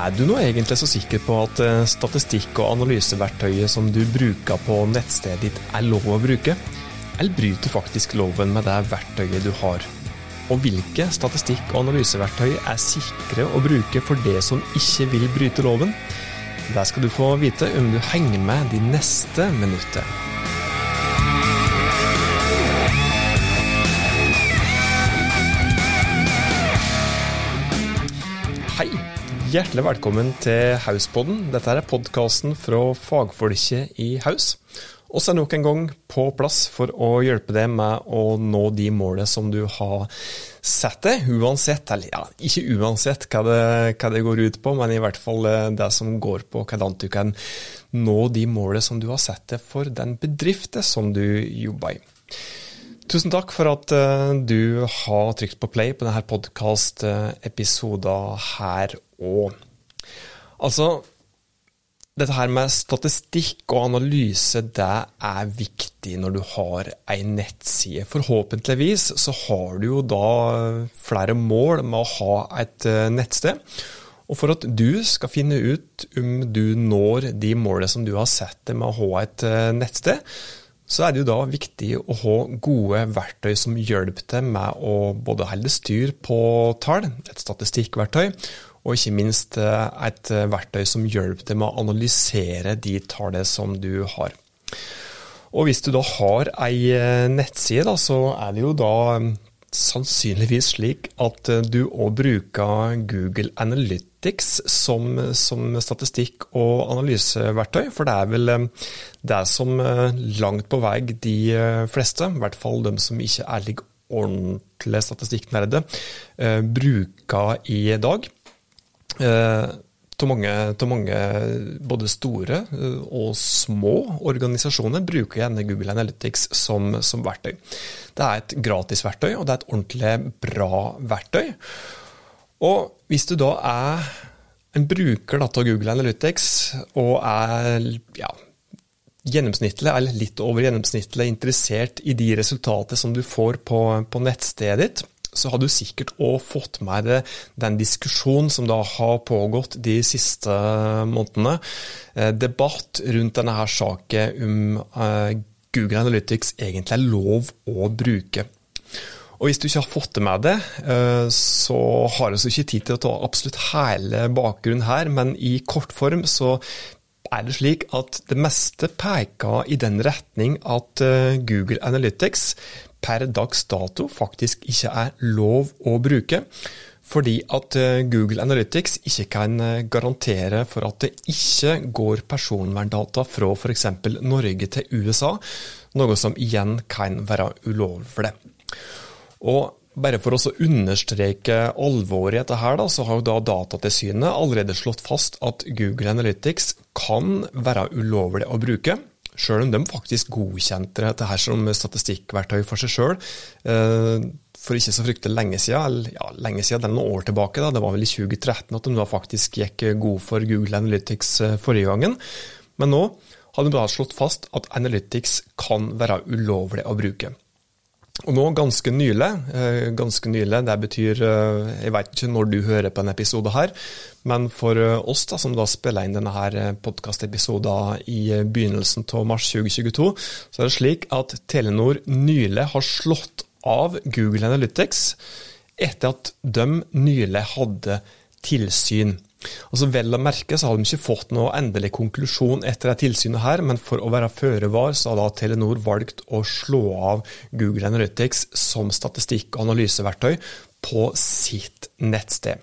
Er du nå egentlig så sikker på at eh, statistikk- og analyseverktøyet som du bruker på nettstedet ditt er lov å bruke? Eller bryter faktisk loven med det verktøyet du har? Og hvilke statistikk- og analyseverktøy er sikre å bruke for det som ikke vil bryte loven? Det skal du få vite om du henger med de neste minuttene. Hjertelig velkommen til Hauspodden. Dette er podkasten fra fagfolket i Haus. Vi er nok en gang på plass for å hjelpe deg med å nå de målene som du har satt deg, uansett, eller ja, ikke uansett hva det, hva det, går ut på, men i hvert fall eh, det som går på hvordan du kan nå de målene som du har satt deg for den bedriften som du jobber i. Tusen takk for at uh, du har trykt på play på denne podkast-episoden her òg. Altså, dette her med statistikk og analyse, det er viktig når du har ei nettside. Forhåpentligvis så har du jo da flere mål med å ha et uh, nettsted. Og for at du skal finne ut om du når de målene som du har sett deg med å ha et uh, nettsted, så er det jo da viktig å ha gode verktøy som hjelper til med å både holde styr på tall, et statistikkverktøy, og ikke minst eh, et verktøy som hjelper til med å analysere de tallene som du har. Og hvis du da har ei eh, nettside, da, så er det jo da sannsynligvis slik at eh, du òg bruker Google Analytics som, som, statistikk- og analyseverktøy. For det er vel eh, det som eh, langt på vei de fleste, i hvert fall de som ikke er like ordentlige statistikknerde, bruker i dag Til mange, mange, både store eh, og små organisasjoner bruker gjerne Google Analytics som, som verktøy. Det er et gratis verktøy, og det er et ordentlig bra verktøy. Og hvis du da er en bruker av Google Analytics og er ja, gjennomsnittlig eller litt over gjennomsnittlig interessert i de resultatene som du får på, på nettstedet ditt, så har du sikkert òg fått med deg den diskusjonen som da har pågått de siste månedene. Eh, debatt rundt denne her saken om eh, Google Analytics egentlig er lov å bruke. Og Hvis du ikke har fått det med deg, eh, så har vi ikke tid til å ta absolutt hele bakgrunnen her, men i kortform så er det slik at det meste peker i den retning at Google Analytics per dags dato faktisk ikke er lov å bruke. Fordi at eh, Google Analytics ikke kan eh, garantere for at det ikke går personverndata fra f.eks. Norge til USA, noe som igjen kan være ulovlig. Og bare for å understreke alvoret i dette, her, da, så har jo da Datatilsynet allerede slått fast at Google Analytics kan være ulovlig å bruke sjøl om de faktisk godkjente dette her som statistikkverktøy for seg sjøl. Eh, for ikke så fryktelig lenge siden, eller ja, lenge siden, det er noen år tilbake, da, det var vel i 2013 at de da faktisk gikk god for Google Analytics eh, forrige gangen. Men nå har de da slått fast at Analytics kan være ulovlig å bruke. Og nå, ganske nylig, eh, ganske nylig, det betyr Jeg vet ikke når du hører på en episode her, men for eh, oss da, som da spiller inn denne her eh, podkastepisoden i eh, begynnelsen av mars 2022, så er det slik at Telenor nylig har slått av Google Analytics etter at de nylig hadde tilsyn. Altså Vel å merke så har de ikke fått noe endelig konklusjon etter det tilsynet her, men for å være føre var, så har da Telenor valgt å slå av Google Analytics som statistikk- og analyseverktøy på sitt nettsted.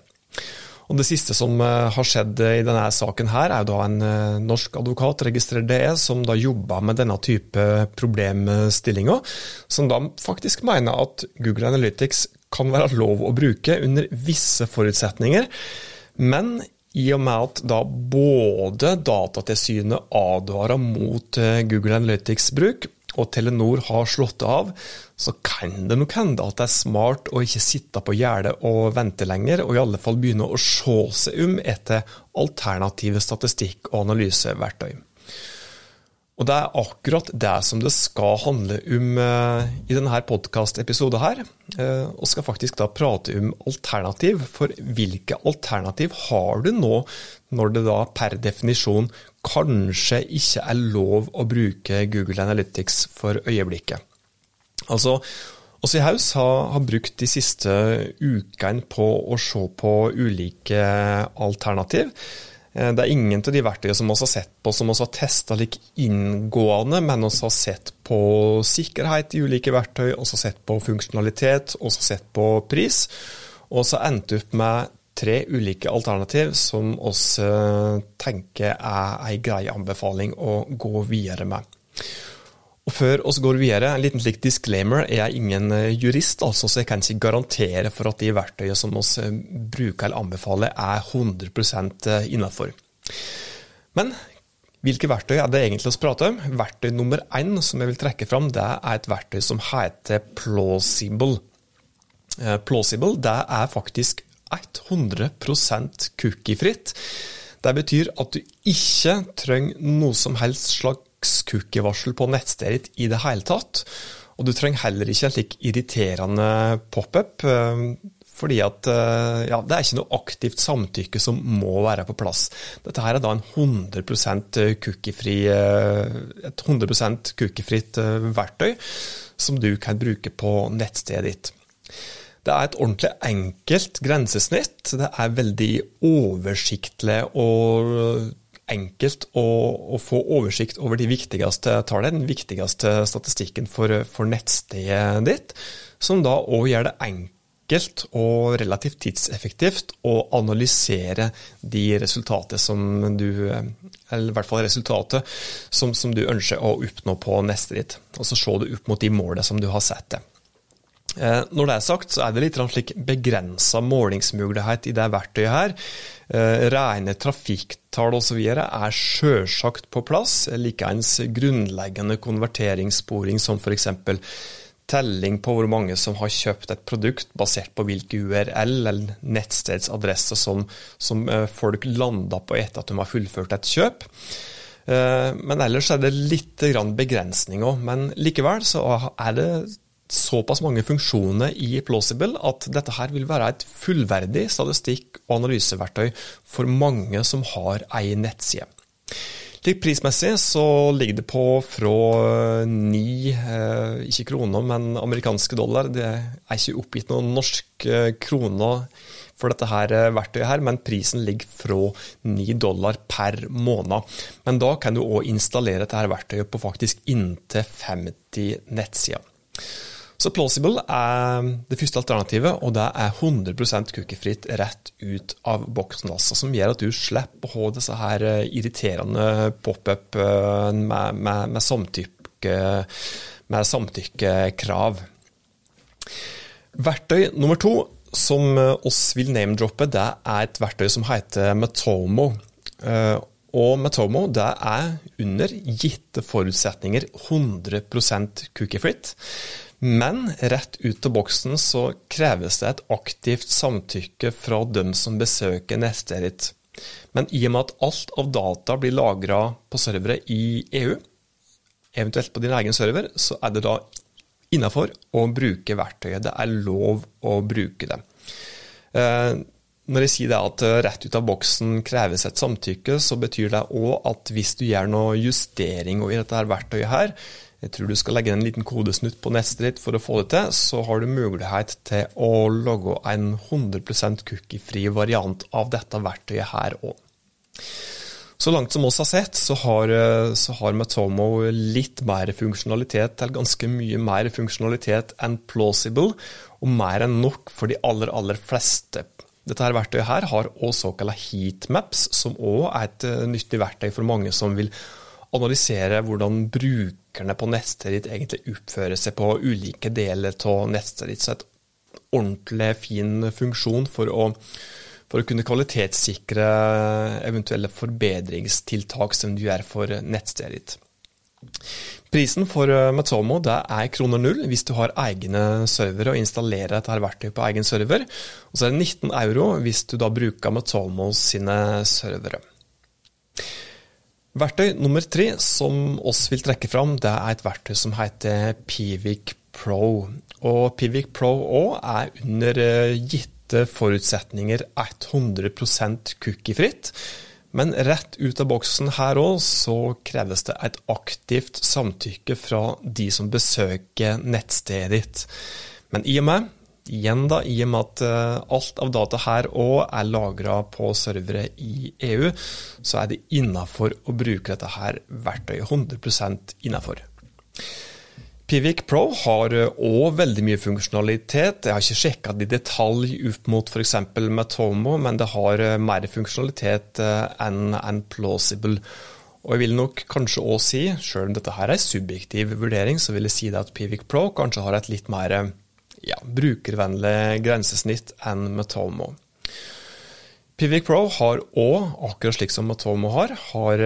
Og Det siste som eh, har skjedd i denne saken, her, er da en eh, norsk advokat, registrert det er, som da jobber med denne type problemstillinger, som da faktisk mener at Google Analytics kan være lov å bruke under visse forutsetninger. Men i og med at da både Datatilsynet advarer mot eh, Google Analytics bruk, og Telenor har slått av, så kan det nok hende at det er smart å ikke sitte på gjerdet og vente lenger, og i alle fall begynne å se seg om etter alternative statistikk- og analyseverktøy. Og det er akkurat det som det skal handle om uh, i denne podkastepisoden her. Uh, og skal faktisk da prate om alternativ. For hvilke alternativ har du nå, når det da per definisjon kanskje ikke er lov å bruke Google Analytics for øyeblikket? Altså, også i Haus har, har, brukt de siste ukene på å se på ulike alternativ. Eh, det er ingen av de verktøyene som vi har sett på som vi har testa like inngående, men vi har sett på sikkerhet i ulike verktøy, og sett på funksjonalitet, og sett på pris. Og så endte opp med tre ulike alternativ som vi eh, tenker er en grei anbefaling å gå videre med. Og Før vi går videre, en liten slik disclaimer. Jeg er ingen eh, jurist, altså, så jeg kan ikke garantere for at de verktøyene som vi eh, bruker eller anbefaler, er 100 innafor. innenfor. Men hvilke verktøy er det egentlig vi prate om? Verktøy nummer én som jeg vil trekke fram, det er et verktøy som heter Plausible. Plausible det er faktisk 100% cookiefritt. Det betyr at du ikke trenger noe som helst slags cookie-varsel på nettstedet ditt i det hele tatt. Og du trenger heller ikke en slik irriterende pop-up, eh, fordi at eh, ja, det er ikke noe aktivt samtykke som må være på plass. Dette her er da en 100 cookiefri, eh, et 100% cookiefritt verktøy som du kan bruke på nettstedet ditt. Det er et ordentlig enkelt grensesnitt. Det er veldig oversiktlig og enkelt å, å, få oversikt over de viktigste tallene, den viktigste statistikken for, for nettstedet ditt, som da òg gjør det enkelt og relativt tidseffektivt å analysere de resultatet som du Eller i hvert fall resultatet som, som du ønsker å oppnå på neste ditt. Og så se det opp mot de målene som du har sett det. Eh, når det er sagt, så er det litt slik begrensa målingsmulighet i det verktøyet her. Eh, rene trafikktall osv. er sjølsagt på plass. Likeens grunnleggende konverteringssporing som f.eks. telling på hvor mange som har kjøpt et produkt basert på hvilke URL eller nettstedsadresser som, som eh, folk landa på etter at de har fullført et kjøp. Men ellers er det litt begrensninger. Men likevel så er det såpass mange funksjoner i Plausible at dette her vil være et fullverdig statistikk- og analyseverktøy for mange som har ei nettside. Litt prismessig så ligger det på fra ni, eh, ikke kroner, men amerikanske dollar. Det er ikke oppgitt noen norske kroner for dette her eh, verktøyet her, men prisen ligger fra ni dollar per måned. Men da kan du òg installere dette her verktøyet på faktisk inntil 50 nettsider. Så Plausible er det første alternativet, og det er 100% cookiefritt rett ut av boksen, altså, som gjør at du slipper å ha disse her eh, irriterende pop-up-ene med, med, med, samtykke, med samtykkekrav. Verktøy nummer to som eh, oss vil name-droppe, det er et verktøy som heter Metomo. Og Metomo det er under gitte forutsetninger 100% cookiefritt. Men rett ut av boksen så kreves det et aktivt samtykke fra dem som besøker nettstedet. Men i og med at alt av data blir lagra på servere i EU, eventuelt på din egen server, så er det da innafor å bruke verktøyet. Det er lov å bruke det. Eh, når jeg sier at rett ut av boksen kreves et samtykke, så betyr det òg at hvis du gjør noe justering i dette verktøyet her, jeg tror du skal legge en liten kodesnutt på neste ditt for å få det til, så har du mulighet til å logge en 100% cookiefri variant av dette verktøyet her òg. Så langt som oss har sett, så har, så har Matomo litt mer funksjonalitet, eller ganske mye mer funksjonalitet enn Plausible, og mer enn nok for de aller, aller fleste. Dette her verktøyet her har også såkalte heatmaps, som òg er et eh, nyttig verktøy for mange som vil analysere hvordan brukerne på nettstedet ditt egentlig oppfører seg på ulike deler av nettstedet ditt. Så et ordentlig fin funksjon for å, for å kunne kvalitetssikre eventuelle forbedringstiltak som du gjør for nettstedet ditt. Prisen for eh, Matomo er kroner null hvis du har egne servere og installerer dette verktøyet på egen server. Og så er det 19 euro hvis du da bruker Matomo sine servere. Verktøy nummer tre som oss vil trekke fram, det er et verktøy som heter Pivic Pro. Og Pivic Pro òg er under eh, gitte forutsetninger 100% cookiefritt. Men rett ut av boksen her òg så kreves det et aktivt samtykke fra de som besøker nettstedet ditt. Men i og med igjen da, i og med at eh, alt av data her òg er lagra på servere i EU, så er det innafor å bruke dette her verktøyet 100% innafor. Pivic Pro har òg eh, veldig mye funksjonalitet. Jeg har ikke sjekka det i detalj opp mot f.eks. Matomo, men det har eh, mer funksjonalitet enn en Plausible. Og jeg vil nok kanskje òg si, sjøl om dette her er subjektiv vurdering, så vil jeg si at Pivic Pro kanskje har et litt mer ja, brukervennlig grensesnitt enn Matomo. Pivic Pro har òg, akkurat slik som Matomo har, har,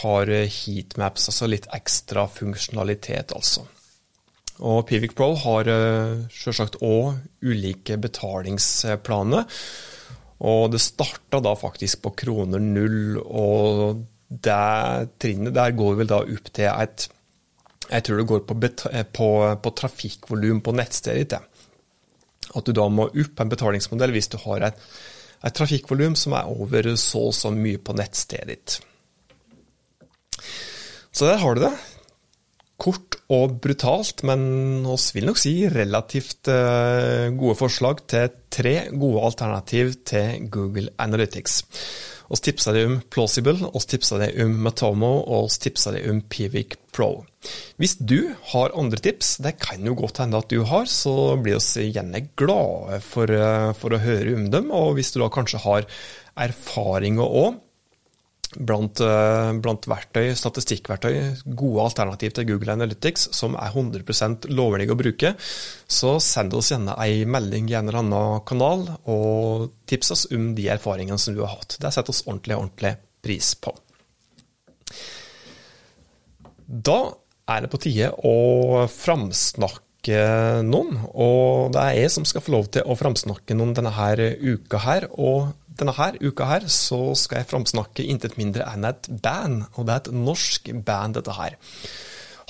har heatmaps, altså litt ekstra funksjonalitet, altså. Og Pivic Pro har eh, selvsagt òg ulike betalingsplaner. Og det starta da faktisk på kroner null, og det trinnet der går vel da opp til et Jeg tror det går på, på, på trafikkvolum på nettstedet ditt at du da må opp en betalingsmodell hvis du har et, et trafikkvolum som er over så og så mye på nettstedet ditt. Så der har du det. Kort og brutalt, men oss vil nok si relativt uh, gode forslag til tre gode alternativ til Google Analytics. Vi tipsa deg om Plausible, vi tipsa deg om Matomo og vi tipsa deg om Pivic Pro. Hvis du har andre tips, det kan jo godt hende at du har, så blir vi gjerne glade for, eh, for, å høre om dem. Og hvis du da kanskje har erfaringer òg blant, eh, blant, verktøy, statistikkverktøy, gode alternativ til Google Analytics som er 100 lovlig å bruke, så send oss gjerne ei melding i en eller annen kanal, og tips oss om de erfaringene som du har hatt. Det setter oss ordentlig, ordentlig pris på. Da er det på tide å framsnakke noen, og det er jeg som skal få lov til å framsnakke noen denne her uka her. og denne her, uka her så skal jeg framsnakke intet mindre enn et band, og det er et norsk band, dette her.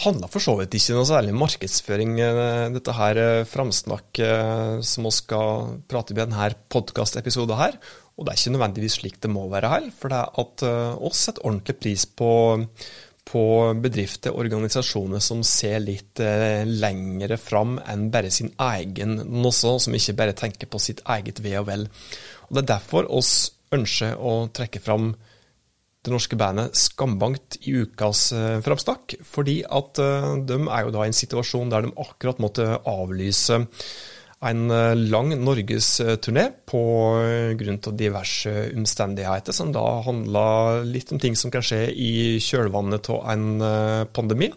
Handler for så vidt ikke noe særlig markedsføring, eh, dette her eh, framsnakket eh, som vi skal prate om i denne podkastepisoden her. Og det er ikke nødvendigvis slik det må være her, for det er at oss setter ordentlig pris på, på bedrifter og organisasjoner som ser litt eh, lengre fram enn bare sin egen også, som ikke bare tenker på sitt eget ve og vel. Og Det er derfor oss ønsker å trekke fram det norske bandet Skambankt i ukas framstakk. fordi at eh, de er jo da i en situasjon der de akkurat måtte avlyse en eh, lang norgesturné av diverse omstendigheter, som da handla litt om ting som kan skje i kjølvannet av en pandemi.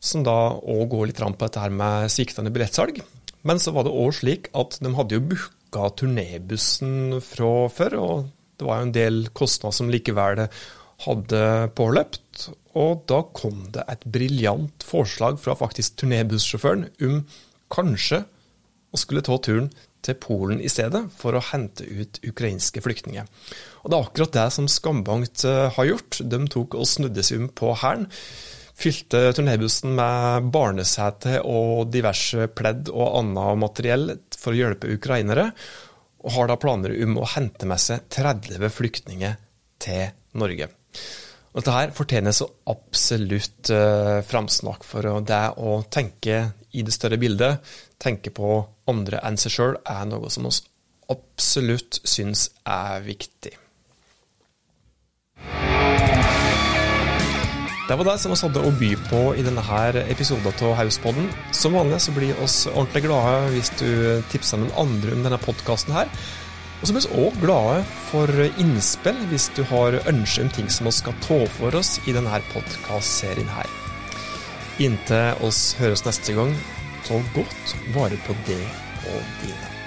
Som da òg går litt fram på dette her med sviktende billettsalg. Men så var det òg slik at de hadde jo booka booka turnébussen fra før, og det var jo en del kostnader som likevel hadde påløpt. Og da kom det et briljant forslag fra faktisk turnébussjåføren om kanskje å skulle ta turen til Polen i stedet, for å hente ut ukrainske flyktninger. Og Det er akkurat det som Skambankt eh, har gjort. De tok og snudde seg om på hæren fylte turnébussen med barnesete og diverse pledd og annet materiell for å hjelpe ukrainere, og har da planer om å hente med seg 30 flyktninger til Norge. Og Dette her fortjener så absolutt uh, framsnakk for det å tenke i det større bildet, tenke på andre enn seg sjøl, er noe som vi absolutt syns er viktig. Det var det som vi hadde å by på i denne episoden av Hauspodden. Som vanlig så blir oss ordentlig glade hvis du tipser noen andre om denne podkasten. Og så blir vi òg glade for innspill hvis du har ønsker om ting som vi skal ta for oss i denne podkastserien her. Inntil oss høres neste gang, ta godt vare på det og dine.